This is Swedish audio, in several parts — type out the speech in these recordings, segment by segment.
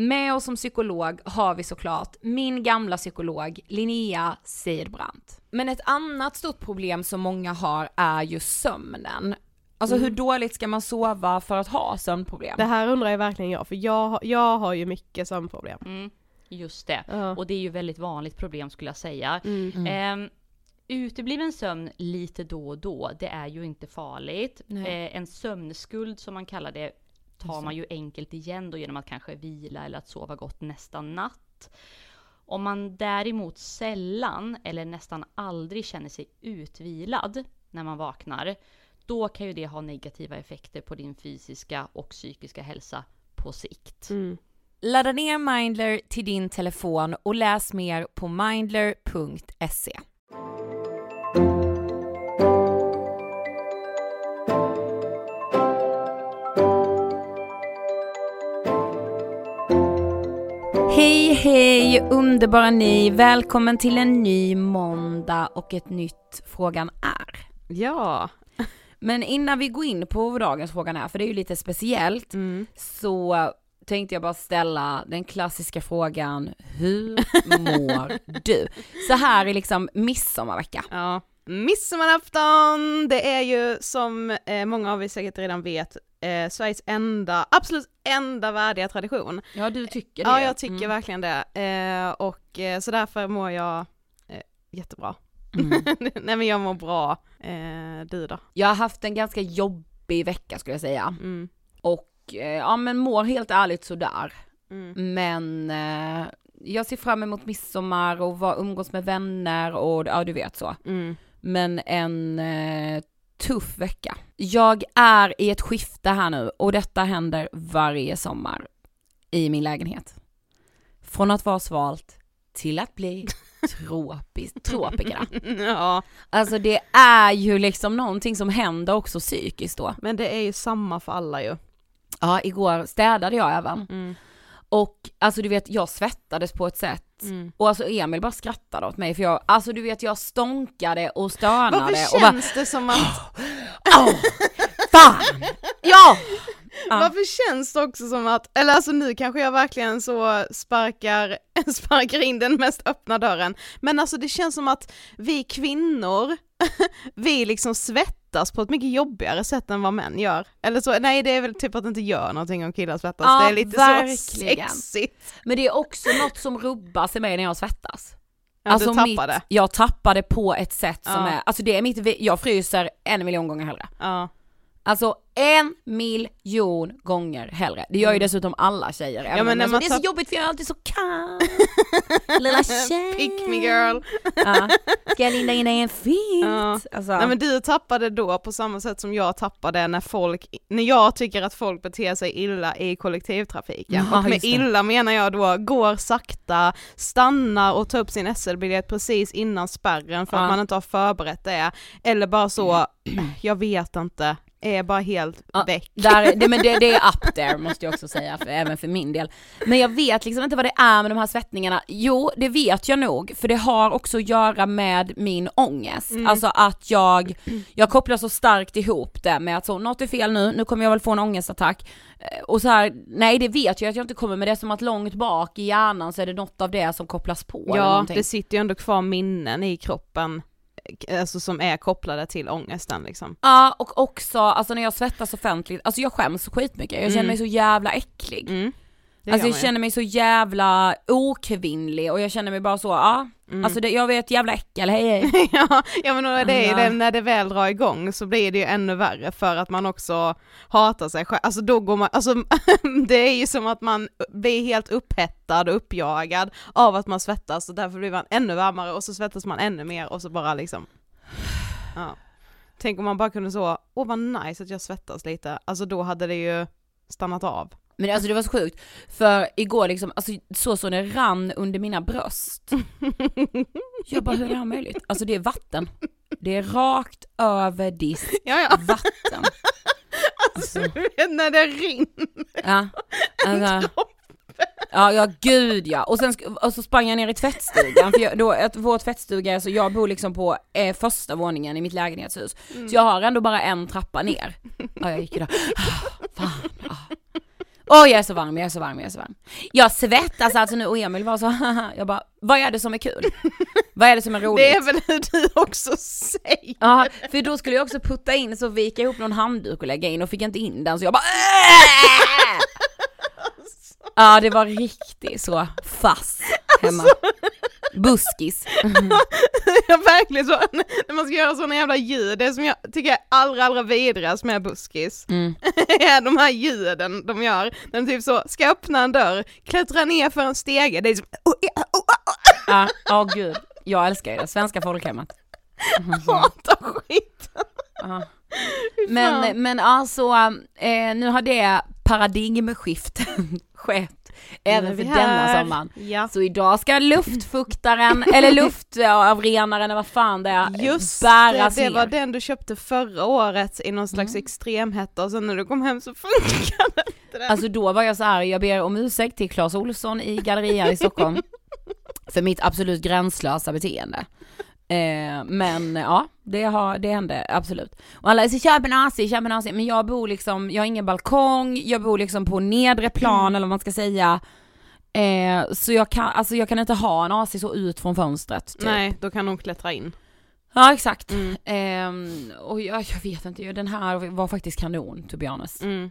Med oss som psykolog har vi såklart min gamla psykolog Linnea Seidbrant. Men ett annat stort problem som många har är ju sömnen. Alltså hur dåligt ska man sova för att ha sömnproblem? Det här undrar jag verkligen jag, för jag, jag har ju mycket sömnproblem. Mm, just det. Ja. Och det är ju väldigt vanligt problem skulle jag säga. Mm. Ehm, utebliven sömn lite då och då, det är ju inte farligt. Eh, en sömnskuld som man kallar det tar man ju enkelt igen då genom att kanske vila eller att sova gott nästa natt. Om man däremot sällan eller nästan aldrig känner sig utvilad när man vaknar, då kan ju det ha negativa effekter på din fysiska och psykiska hälsa på sikt. Ladda ner Mindler till din telefon och läs mer på mindler.se. Hej underbara ni, välkommen till en ny måndag och ett nytt Frågan är. Ja. Men innan vi går in på dagens Frågan är, för det är ju lite speciellt, Mm. så tänkte jag bara ställa den klassiska frågan, hur mår du? Så här är liksom midsommarvecka. Ja. Midsommarafton, det är ju som eh, många av er säkert redan vet, eh, Sveriges enda, absolut enda värdiga tradition. Ja du tycker det? Ja, jag tycker Mm. verkligen det. Eh, och eh, så därför mår jag eh, jättebra. Mm. Nej men jag mår bra. Eh, du då? Jag har haft en ganska jobbig vecka skulle jag säga. Mm. Och eh, ja men mår helt ärligt sådär. Mm. Men jag ser fram emot midsommar och var, umgås med vänner och ja du vet så. Mm. Men en tuff vecka. Jag är i ett skifte här nu och detta händer varje sommar i min lägenhet. Från att vara svalt till att bli tropis, tropikerna. ja, Alltså det är ju liksom någonting som händer också psykiskt då. men det är ju samma för alla ju. Ja, igår städade jag även. Mm. Och alltså du vet, jag svettades på ett sätt. Mm. Och alltså Emil bara skrattade åt mig för jag, alltså du vet jag stånkade och stönade Varför och bara känns det som att, Åh, fan! Ja! Ja. varför känns det också som att, eller alltså nu kanske jag verkligen så sparkar, sparkar in den mest öppna dörren, men alltså det känns som att vi kvinnor, vi liksom svettas svettas på ett mycket jobbigare sätt än vad män gör. Eller så, nej det är väl typ att det inte gör någonting om killar svettas, Ja, det är lite verkligen. så sexigt. Men det är också något som rubbas i mig när jag svettas. Ja, du tappar det. Jag tappar det på ett sätt som Ja. är, alltså det är mitt, jag fryser en miljon gånger hellre. Ja. Alltså en miljon gånger hellre. Det gör ju dessutom alla tjejer. Mm. men om när jag så, man det är så jobbigt för jag är alltid så kall. Lilla tjej. Pick me girl. Ja. Ska jag linda in dig i en filt? Ja. Alltså, Nej men du tappade då på samma sätt som jag tappade när folk, när jag tycker att folk beter sig illa i kollektivtrafiken. Ja, och med illa menar jag då går sakta, stannar och tar upp sin SL-biljett precis innan spärren för Ja. att man inte har förberett det. Eller bara så, jag vet inte, är bara helt Ja, väck. Där, det, men det, det är up there måste jag också säga, för, även för min del. Men jag vet liksom inte vad det är med de här svettningarna. Jo, det vet jag nog, för det har också att göra med min ångest. Mm. Alltså att jag, jag kopplar så starkt ihop det med att så, något är fel nu, nu kommer jag väl få en ångestattack. Eh, Och så här, nej det vet jag att jag inte kommer, men det är som att långt bak i hjärnan så är det något av det som kopplas på Ja, det sitter ju ändå kvar minnen i kroppen, alltså som är kopplade till ångesten liksom. Ja och också, alltså när jag svettas offentligt, alltså jag skäms skitmycket, jag känner Mm. mig så jävla äcklig. Mm. Alltså jag ju. känner mig så jävla okvinnlig och jag känner mig bara så, ja, Mm. alltså det, jag är ett jävla äckel, hej hej. ja, ja men det är det, när det väl drar igång så blir det ju ännu värre för att man också hatar sig själv, alltså då går man, alltså det är ju som att man blir helt upphettad och uppjagad av att man svettas och därför blir man ännu varmare och så svettas man ännu mer och så bara liksom, ja. Tänk om man bara kunde så, åh vad nice att jag svettas lite, alltså då hade det ju stannat av. Men alltså det var så sjukt, för igår liksom, alltså så så det rann under mina bröst. Jag bara, hur är det här möjligt? Alltså det är vatten. Det är rakt över disk, Ja ja, vatten. Alltså, när det rinner. ja. Alltså, Ja, ja gud ja. Och sen och så sprang jag ner i tvättstugan, för jag, då, att vår tvättstuga, alltså jag bor liksom på eh, första våningen i mitt lägenhetshus. Så jag har ändå bara en trappa ner. Ja, jag gick där. Ah, Fan. ah. Åh jag är så varm, jag är så varm, jag är så varm. Jag svettas alltså nu och Emil var så haha. jag bara, vad är det som är kul? Vad är det som är roligt? Det är väl hur du också säger. Ja, för då skulle jag också putta in, så vika ihop någon handduk och lägga in och fick inte in den så jag bara "Äh!" Ja det var riktigt så fass hemma. Buskis. Ja verkligen så, när man ska göra sådana jävla ljud, det som jag tycker är allra allra vidrigast med buskis, Mm. är de här ljuden de gör, när de typ så, ska öppna en dörr, klättra ner för en stege, det är som, oh, ja, oh, oh, Ja, åh gud. Jag älskar ju det, svenska folkhemmet. oh, hatar skit. Ja. Fy fan. Men, men alltså, eh, nu har det paradigmskiftet skett även för denna sommaren. Ja. Så idag ska luftfuktaren, eller luftavrenaren eller vad fan det är, Just bäras det, det ner. var den du köpte förra året i någon slags Mm. extremhetta och sen när du kom hem så funkade inte den. Alltså då var jag så här, jag ber om ursäkt till Clas Olsson i Galleria i Stockholm för mitt absolut gränslösa beteende. Eh, men ja, det, har, det hände absolut. Och alla säger köp en AC, köp en AC, men jag bor liksom, jag har ingen balkong, jag bor liksom på nedre plan eller vad man ska säga. Eh, så jag kan, alltså jag kan inte ha en AC så ut från fönstret. Typ. Nej, då kan hon klättra in. Ja exakt. Mm. Ehm, och jag, jag vet inte, den här var faktiskt kanon to be honest. Mm.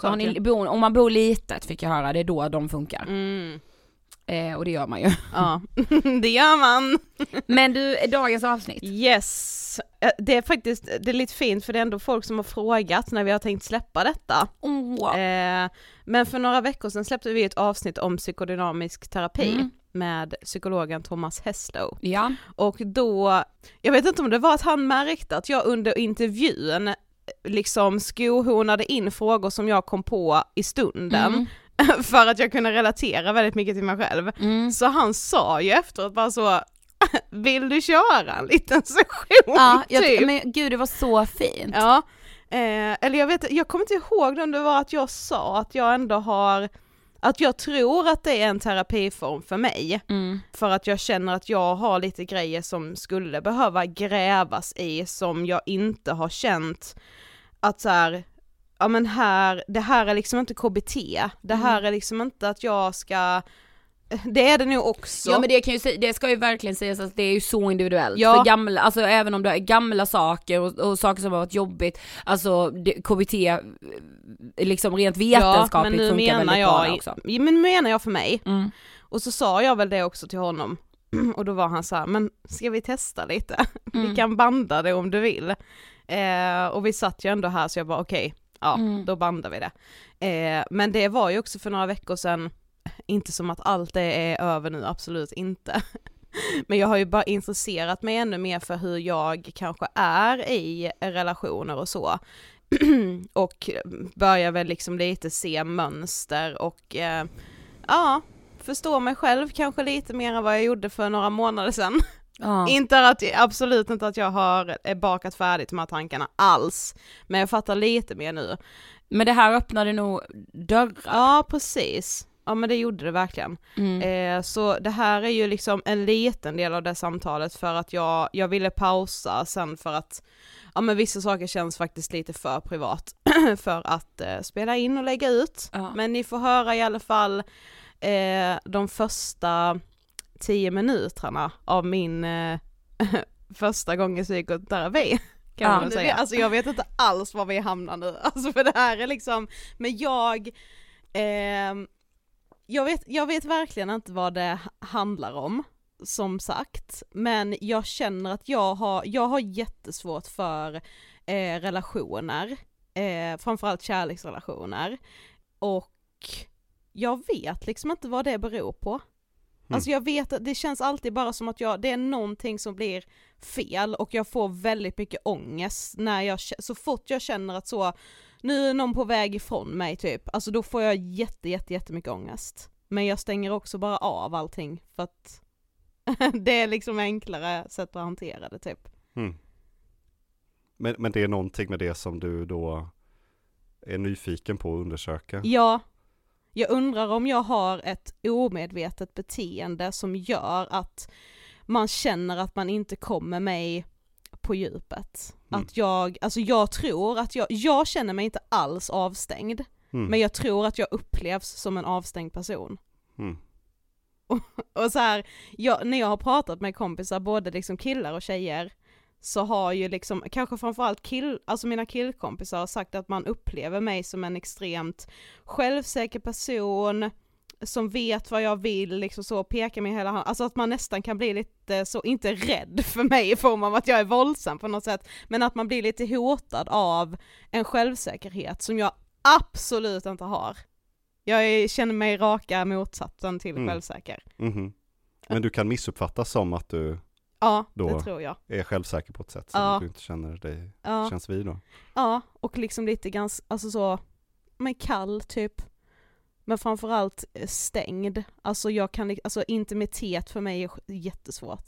Så ni, om man bor litet fick jag höra, det är då de funkar. Mm. Eh, och det gör man ju. Ja, det gör man. Men du, dagens avsnitt. Yes, Eh, det är faktiskt, det är lite fint för det är ändå folk som har frågat när vi har tänkt släppa detta. Oh. Eh, men för några veckor sedan släppte vi ett avsnitt om psykodynamisk terapi Mm. med psykologen Thomas Heslow. Ja. Och då, jag vet inte om det var att han märkte att jag under intervjun liksom skohornade in frågor som jag kom på i stunden Mm. för att jag kunde relatera väldigt mycket till mig själv. Mm. Så han sa ju efteråt bara så, vill du köra en liten session? Ja, jag, typ. men gud det var så fint. Ja, eh, eller jag vet jag kommer inte ihåg om det var att jag sa att jag ändå har, att jag tror att det är en terapiform för mig. Mm. För att jag känner att jag har lite grejer som skulle behöva grävas i som jag inte har känt att så här, ja men här, det här är liksom inte KBT, det här är liksom inte att jag ska det är det nog också. Ja men det kan ju det ska ju verkligen sägas att det är ju så individuellt. Ja. För gamla, alltså även om det är gamla saker och, och saker som har varit jobbigt, alltså det, KBT liksom rent vetenskapligt ja, men funkar menar väldigt jag, bra också. Ja, men menar jag för mig. Mm. Och så sa jag väl det också till honom. Och då var han så här, men ska vi testa lite? Mm. Vi kan banda det om du vill. Eh, och vi satt ju ändå här så jag bara okej, ja Mm. då bandar vi det. Eh, men det var ju också för några veckor sedan, inte som att allt det är över nu, absolut inte. Men jag har ju bara intresserat mig ännu mer för hur jag kanske är i relationer och så. och börjar väl liksom lite se mönster och eh, ja, förstå mig själv kanske lite mer än vad jag gjorde för några månader sedan. Ja. Inte att, absolut inte att jag har eh, bakat färdigt de här tankarna alls, men jag fattar lite mer nu. Men det här öppnade nog dörrar. Ja, precis. Ja men det gjorde det verkligen. Mm. Eh, så det här är ju liksom en liten del av det samtalet för att jag, jag ville pausa sen för att ja men vissa saker känns faktiskt lite för privat för att eh, spela in och lägga ut. Ja. Men ni får höra i alla fall eh, de första tio minuterna av min eh, första gång i psykoterapi. Kan Ja, man säga. Alltså jag vet inte alls var vi hamnar nu, alltså för det här är liksom, men jag, ehm, jag, vet, jag vet verkligen inte vad det handlar om, som sagt, men jag känner att jag har, jag har jättesvårt för eh, relationer, eh, framförallt kärleksrelationer, och jag vet liksom inte vad det beror på. Alltså jag vet att det känns alltid bara som att jag, det är någonting som blir fel och jag får väldigt mycket ångest när jag, så fort jag känner att så, nu är någon på väg ifrån mig typ, alltså då får jag jätte jätte jättemycket ångest. Men jag stänger också bara av allting för att det är liksom enklare sätt att hantera det typ. Mm. Men, men det är någonting med det som du då är nyfiken på att undersöka? Ja, jag undrar om jag har ett omedvetet beteende som gör att man känner att man inte kommer mig på djupet. Mm. Att jag, alltså jag tror att jag, jag känner mig inte alls avstängd, Mm. men jag tror att jag upplevs som en avstängd person. Mm. Och så här, jag, när jag har pratat med kompisar, både liksom killar och tjejer, så har ju liksom, kanske framförallt kill, alltså mina killkompisar har sagt att man upplever mig som en extremt självsäker person, som vet vad jag vill, liksom så, pekar med hela handen, alltså att man nästan kan bli lite så, inte rädd för mig i form av att jag är våldsam på något sätt, men att man blir lite hotad av en självsäkerhet som jag absolut inte har. Jag är, känner mig raka motsatsen till Mm. självsäker. Mhm. Men du kan missuppfattas som att du Ja, Då- det tror jag. är självsäker på ett sätt som Ja. du inte känner dig, Ja, känns vid då? ja, och liksom lite ganska, alltså så, men kall typ. Men framförallt eh, stängd. Alltså jag kan, alltså intimitet för mig är jättesvårt.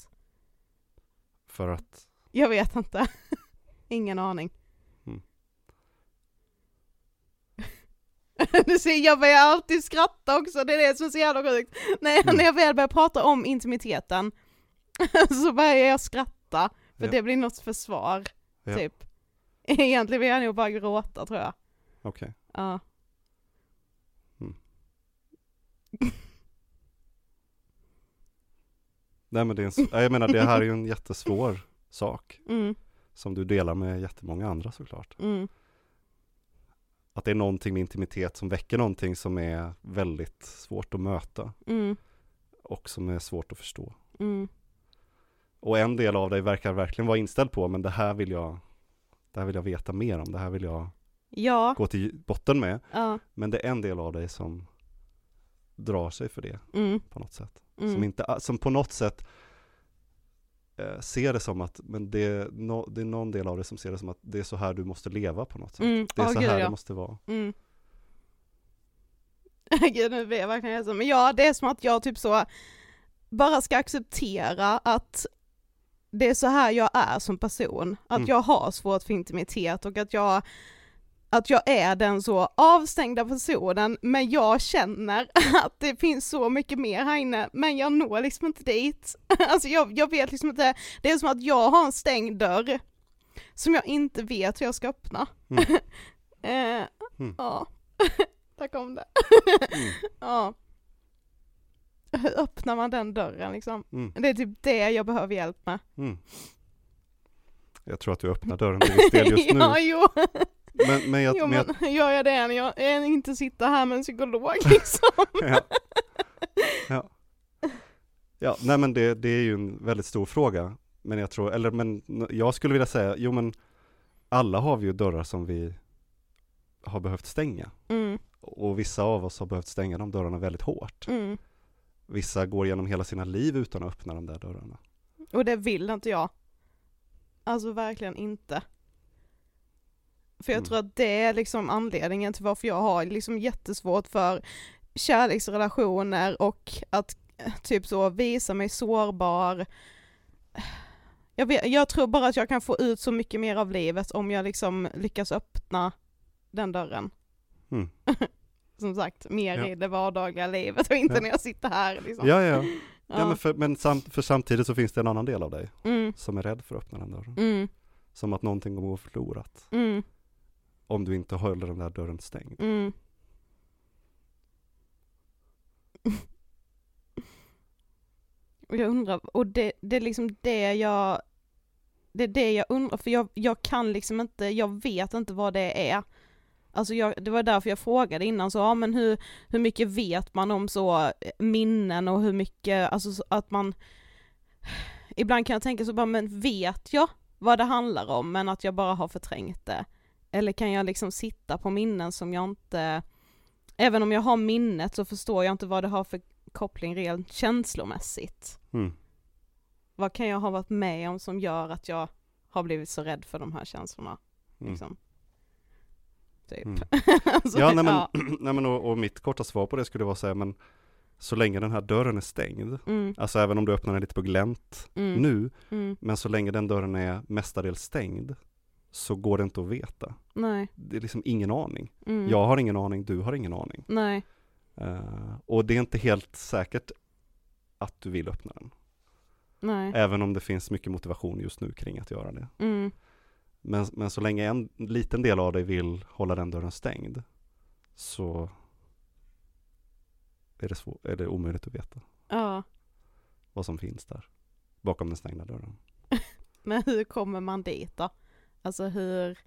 För att, Jag vet inte. Ingen aning. Mm. Du ser, jag börjar alltid skratta också, det är det som är så jävla sjukt. När, Mm. när jag väl börjar prata om intimiteten så börjar jag skratta, för Ja. det blir något försvar, Ja. typ. Egentligen vill jag nog bara gråta tror jag. okej. Ja. Nej men det är en, jag menar det här är ju en jättesvår sak Mm, som du delar med jättemånga andra såklart. mm, Att det är någonting med intimitet som väcker någonting som är väldigt svårt att möta mm, och som är svårt att förstå. mm. Och en del av dig verkar verkligen vara inställd på, men det här vill jag, det här vill jag veta mer om, det här vill jag Ja, gå till botten med. ja, Men det är en del av dig som drar sig för det mm, på något sätt. mm. Som, inte, som på något sätt eh, ser det som att, men det, är no, det är någon del av det som ser det som att det är så här du måste leva på något sätt. Mm, Det är åh, så gud, här ja. det måste vara. Mm. Gud nu blir jag verkligen ledsen. Men ja, det är som att jag typ så bara ska acceptera att det är så här jag är som person. Att Mm. jag har svårt för intimitet och att jag att jag är den så avstängda personen, men jag känner att det finns så mycket mer här inne, men jag når liksom inte dit. Alltså jag, jag vet liksom inte, det är som att jag har en stängd dörr som jag inte vet hur jag ska öppna. Mm. eh, Mm. Ja, där kom det. Mm. Ja. Hur öppnar man den dörren liksom? Mm. Det är typ det jag behöver hjälp med. Mm. Jag tror att du öppnar dörren till viss del just nu. ja, jo. Men, men jag, jo, men jag, gör jag det när jag jag inte sitter här med en psykolog liksom? ja. Ja. ja, nej men det, det är ju en väldigt stor fråga. Men jag tror, eller men jag skulle vilja säga, jo men alla har vi ju dörrar som vi har behövt stänga. Mm, Och vissa av oss har behövt stänga de dörrarna väldigt hårt. mm. Vissa går genom hela sina liv utan att öppna de där dörrarna. Och det vill inte jag. Alltså verkligen inte. För jag Mm. tror att det är liksom anledningen till varför jag har liksom jättesvårt för kärleksrelationer och att eh, typ så visa mig sårbar. Jag, vet, jag tror bara att jag kan få ut så mycket mer av livet om jag liksom lyckas öppna den dörren. Mm. Som sagt, mer Ja. i det vardagliga livet och inte Ja. när jag sitter här liksom. Ja, ja, ja. men, för, men sam, för samtidigt så finns det en annan del av dig Mm, som är rädd för att öppna den dörren. mm, Som att någonting kommer att gå förlorat mm, om du inte håller den där dörren stängd. mm. Och jag undrar, och det, det är liksom det jag, det är det jag undrar, för jag, jag kan liksom inte, jag vet inte vad det är. Alltså jag, det var därför jag frågade innan, så ja men hur, hur mycket vet man om så eh, minnen och hur mycket, alltså så att man, ibland kan jag tänka så bara, men vet jag vad det handlar om, men att jag bara har förträngt det? Eller kan jag liksom sitta på minnen som jag inte, även om jag har minnet så förstår jag inte vad det har för koppling rent känslomässigt. Mm. Vad kan jag ha varit med om som gör att jag har blivit så rädd för de här känslorna? Mm. Liksom. Typ. Mm. alltså, Ja, nej men, ja. nej, men och, och mitt korta svar på det skulle vara säga, men så länge den här dörren är stängd, Mm, alltså även om du öppnar den lite på glänt mm, nu, mm, men så länge den dörren är mestadels stängd, så går det inte att veta. nej. Det är liksom ingen aning. Mm, Jag har ingen aning, du har ingen aning. Nej. Eh, och det är inte helt säkert att du vill öppna den. Nej. Även om det finns mycket motivation just nu kring att göra det. Mm, Men, men så länge en liten del av dig vill hålla den dörren stängd så är det, svår, är det omöjligt att veta ja. vad som finns där bakom den stängda dörren. Men hur kommer man dit då? Alltså hur,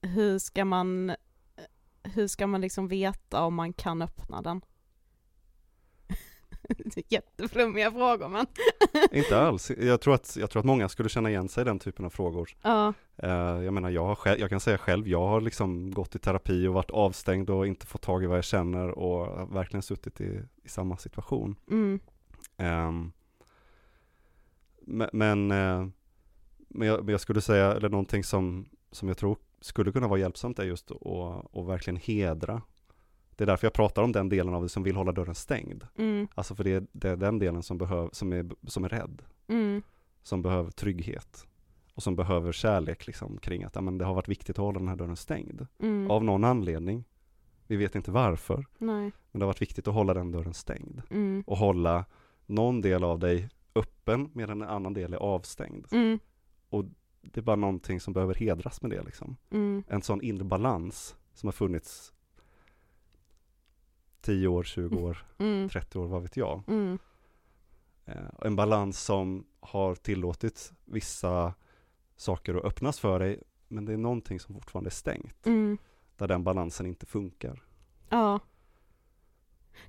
hur ska man, hur ska man liksom veta om man kan öppna den? Jätteflummiga frågor men. Inte alls. Jag tror, att, jag tror att många skulle känna igen sig i den typen av frågor. Ja. Eh, jag menar, jag, har själv, jag kan säga själv, jag har liksom gått i terapi och varit avstängd och inte fått tag i vad jag känner och verkligen suttit i, i samma situation. Mm. Ehm, men men, eh, men, jag, men jag skulle säga, eller någonting som, som jag tror skulle kunna vara hjälpsamt är just att, att verkligen hedra. Det är därför jag pratar om den delen av det som vill hålla dörren stängd. Mm. Alltså för det är, det är den delen som, behöv, som, är, som är rädd, Mm. som behöver trygghet och som behöver kärlek liksom, kring att ja, men det har varit viktigt att hålla den här dörren stängd. Mm. Av någon anledning. Vi vet inte varför, Nej. men det har varit viktigt att hålla den dörren stängd. Mm. Och hålla någon del av dig öppen medan en annan del är avstängd. Mm. Det är bara någonting som behöver hedras med det liksom. Mm. En sån inre balans som har funnits 10 år, 20 år, Mm. 30 år, vad vet jag. Mm. Eh, En balans som har tillåtit vissa saker att öppnas för dig, men det är någonting som fortfarande är stängt, Mm. där den balansen inte funkar. Ja.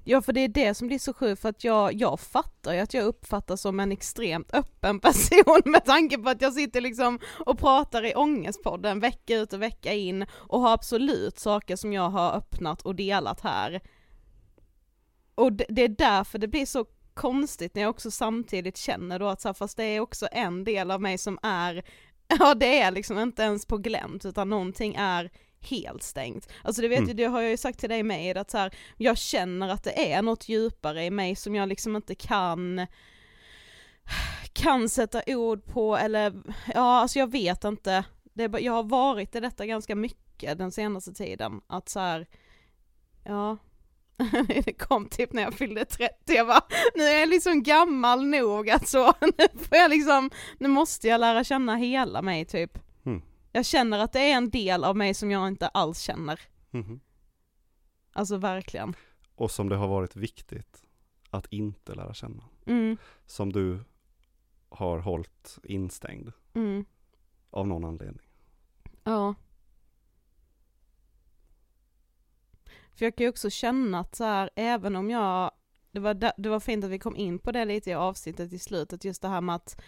Ja för det är det som blir så sjukt för att jag, jag fattar ju att jag uppfattas som en extremt öppen person med tanke på att jag sitter liksom och pratar i Ångestpodden vecka ut och vecka in och har absolut saker som jag har öppnat och delat här. Och det, det är därför det blir så konstigt när jag också samtidigt känner då att så här, fast det är också en del av mig som är, ja det är liksom inte ens på glänt utan någonting är helt stängt. Alltså det vet Mm. ju, det har jag ju sagt till dig med att så här, jag känner att det är något djupare i mig som jag liksom inte kan kan sätta ord på eller, ja alltså jag vet inte. Det bara- jag har varit i detta ganska mycket den senaste tiden, att så här, ja, det kom typ när jag fyllde 30, jag bara, nu är jag liksom gammal nog att så, nu får jag liksom, nu måste jag lära känna hela mig typ. Mm. Jag känner att det är en del av mig som jag inte alls känner. Mhm. Alltså verkligen. Och som det har varit viktigt att inte lära känna. Mm, Som du har hållit instängd mm, av någon anledning. ja. För jag kan ju också känna att så här, även om jag, det var, det var fint att vi kom in på det lite i avsnittet i slutet, just det här med att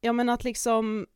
Ja men att liksom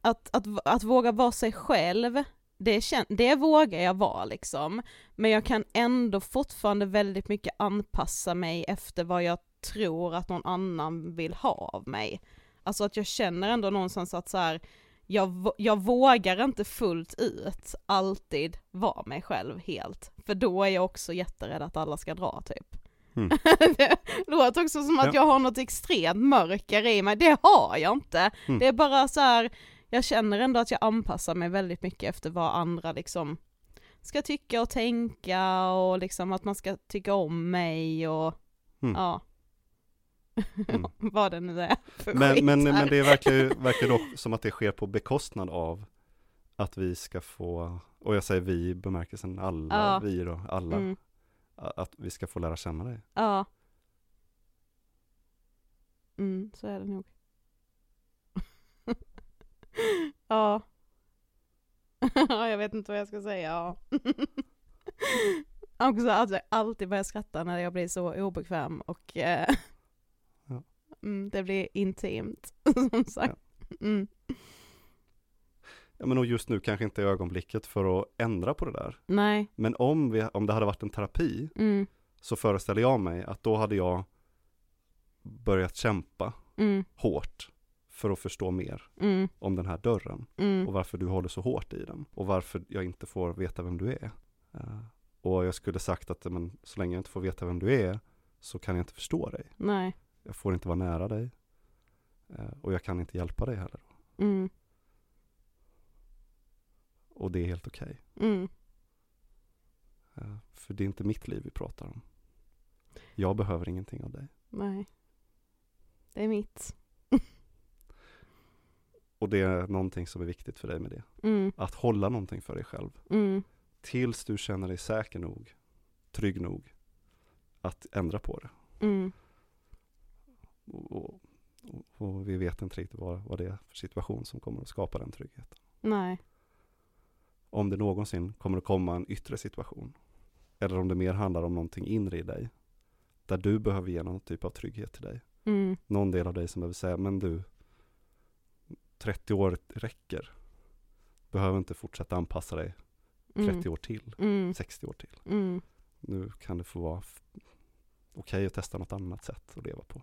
att, att, att våga vara sig själv, det, kän, det vågar jag vara liksom. Men jag kan ändå fortfarande väldigt mycket anpassa mig efter vad jag tror att någon annan vill ha av mig. Alltså att jag känner ändå någonstans att så här, jag, jag vågar inte fullt ut alltid vara mig själv helt. För då är jag också jätterädd att alla ska dra typ. Mm. det låter också som att Ja. jag har något extremt mörker i mig, det har jag inte. Mm. Det är bara så här, jag känner ändå att jag anpassar mig väldigt mycket efter vad andra liksom ska tycka och tänka och liksom att man ska tycka om mig och Mm. ja. Mm. vad det nu är för Men, skit men, här. men det verkar verkar dock som att det sker på bekostnad av att vi ska få, och jag säger vi i bemärkelsen alla, Ja. vi då, alla, Mm, att vi ska få lära känna dig. ja. Mm, så är det nog. ja. Ja, jag vet inte vad jag ska säga. Ja. Också att jag alltid börjar skratta när jag blir så obekväm och eh. Mm, det blir intimt, som sagt. Mm. Ja men och just nu kanske inte är ögonblicket för att ändra på det där. Nej. Men om, vi, om det hade varit en terapi Mm. så föreställer jag mig att då hade jag börjat kämpa Mm. hårt för att förstå mer Mm. om den här dörren Mm. och varför du håller så hårt i den och varför jag inte får veta vem du är. Eh, och jag skulle sagt att men, så länge jag inte får veta vem du är så kan jag inte förstå dig. Nej. Jag får inte vara nära dig eh, och jag kan inte hjälpa dig heller. Mm. Och det är helt okej. Mm. Eh, för det är inte mitt liv vi pratar om. Jag behöver ingenting av dig. Nej. Det är mitt. Och det är någonting som är viktigt för dig med det. Mm. Att hålla någonting för dig själv. Mm. Tills du känner dig säker nog, trygg nog att ändra på det. Och, och, och, vi vet inte riktigt vad, vad det är för situation som kommer att skapa den tryggheten. Nej. Om det någonsin kommer att komma en yttre situation. Eller om det mer handlar om någonting inre i dig. Där du behöver ge någon typ av trygghet till dig. Mm. Någon del av dig som behöver säga, men du, 30 år räcker. Behöver inte fortsätta anpassa dig 30 Mm. år till, Mm. 60 år till. Mm. Nu kan det få vara okej att testa något annat sätt att leva på.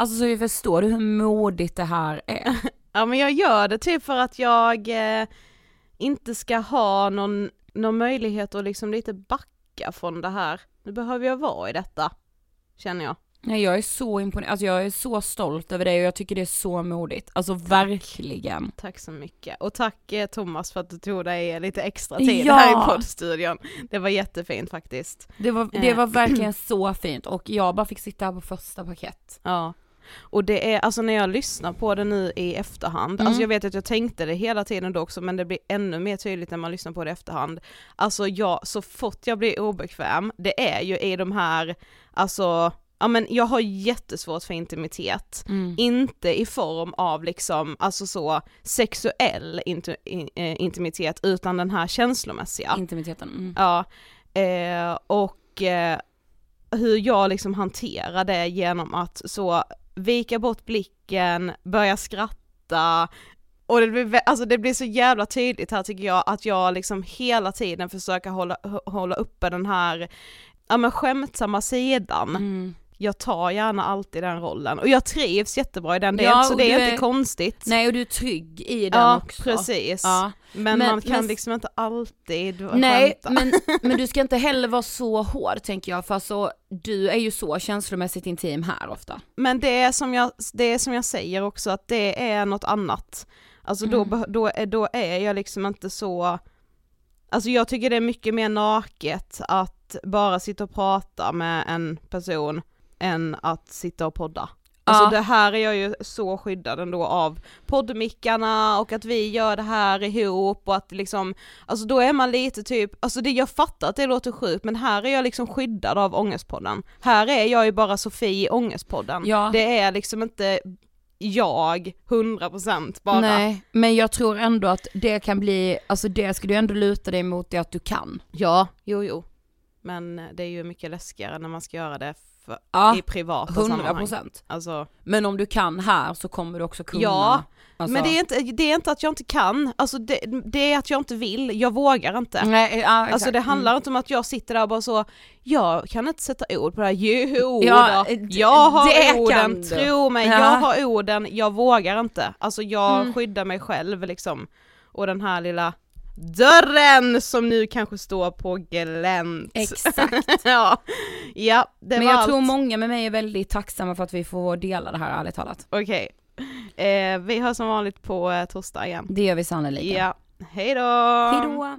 Alltså så vi förstår du hur modigt det här är? Ja men jag gör det typ för att jag eh, inte ska ha någon, någon möjlighet att liksom lite backa från det här. Nu behöver jag vara i detta, känner jag. Nej jag är så imponerad, alltså jag är så stolt över dig och jag tycker det är så modigt. Alltså verkligen. Tack så mycket. Och tack eh, Thomas för att du tog dig lite extra tid Ja. här i poddstudion. Det var jättefint faktiskt. Det var, det Eh. var verkligen så fint och jag bara fick sitta här på första paket. Ja. Och det är, alltså när jag lyssnar på det nu i efterhand, Mm. alltså jag vet att jag tänkte det hela tiden då också men det blir ännu mer tydligt när man lyssnar på det i efterhand. Alltså jag, så fort jag blir obekväm, det är ju i de här, alltså, ja men jag har jättesvårt för intimitet. Mm. Inte i form av liksom, alltså så sexuell inti- in, eh, intimitet utan den här känslomässiga. Intimiteten. Mm. Ja, eh, och eh, hur jag liksom hanterar det genom att så vika bort blicken, börja skratta, och det blir, alltså det blir så jävla tydligt här tycker jag att jag liksom hela tiden försöker hålla, hålla uppe den här, ja men skämtsamma sidan. Mm. Jag tar gärna alltid den rollen och jag trivs jättebra i den, är Ja, så det är är- inte konstigt. Nej och du är trygg i den ja, också. precis. Ja. Men, Men- man kan men- liksom inte alltid Nej, skämta. men, men du ska inte heller vara så hård tänker jag, för alltså du är ju så känslomässigt intim här ofta. Men det är som jag, det är som jag säger också att det är något annat. Alltså då, Mm. då, är, då är jag liksom inte så, alltså jag tycker det är mycket mer naket att bara sitta och prata med en person än att sitta och podda. Alltså Ja. det här är jag ju så skyddad ändå av poddmickarna och att vi gör det här ihop och att liksom, alltså då är man lite typ, alltså det, jag fattar att det låter sjukt men här är jag liksom skyddad av Ångestpodden. Här är jag ju bara Sofie i Ångestpodden. Ja. Det är liksom inte jag 100% bara. Nej, men jag tror ändå att det kan bli, alltså det ska du ändå luta dig mot det att du kan. Ja, jo jo. Men det är ju mycket läskigare när man ska göra det för, Ja, i privata 100 sammanhang. procent. Alltså, Men om du kan här så kommer du också kunna. Ja, alltså, men det är, inte, det är inte att jag inte kan, alltså det, det är att jag inte vill, jag vågar inte. Nej, ja. Alltså det handlar Mm. inte om att jag sitter där och bara så, jag kan inte sätta ord på det här, jo Ja, då. jag har orden, tro mig, Ja. jag har orden, jag vågar inte. Alltså jag Mm. skyddar mig själv liksom. Och den här lilla dörren som nu kanske står på glänt. Exakt. ja. ja, det Men var jag allt. tror många med mig är väldigt tacksamma för att vi får dela det här ärligt talat. Okej. Eh, vi hörs som vanligt på eh, torsdag igen. Det gör vi sannolikt. Ja, hej då! Hejdå!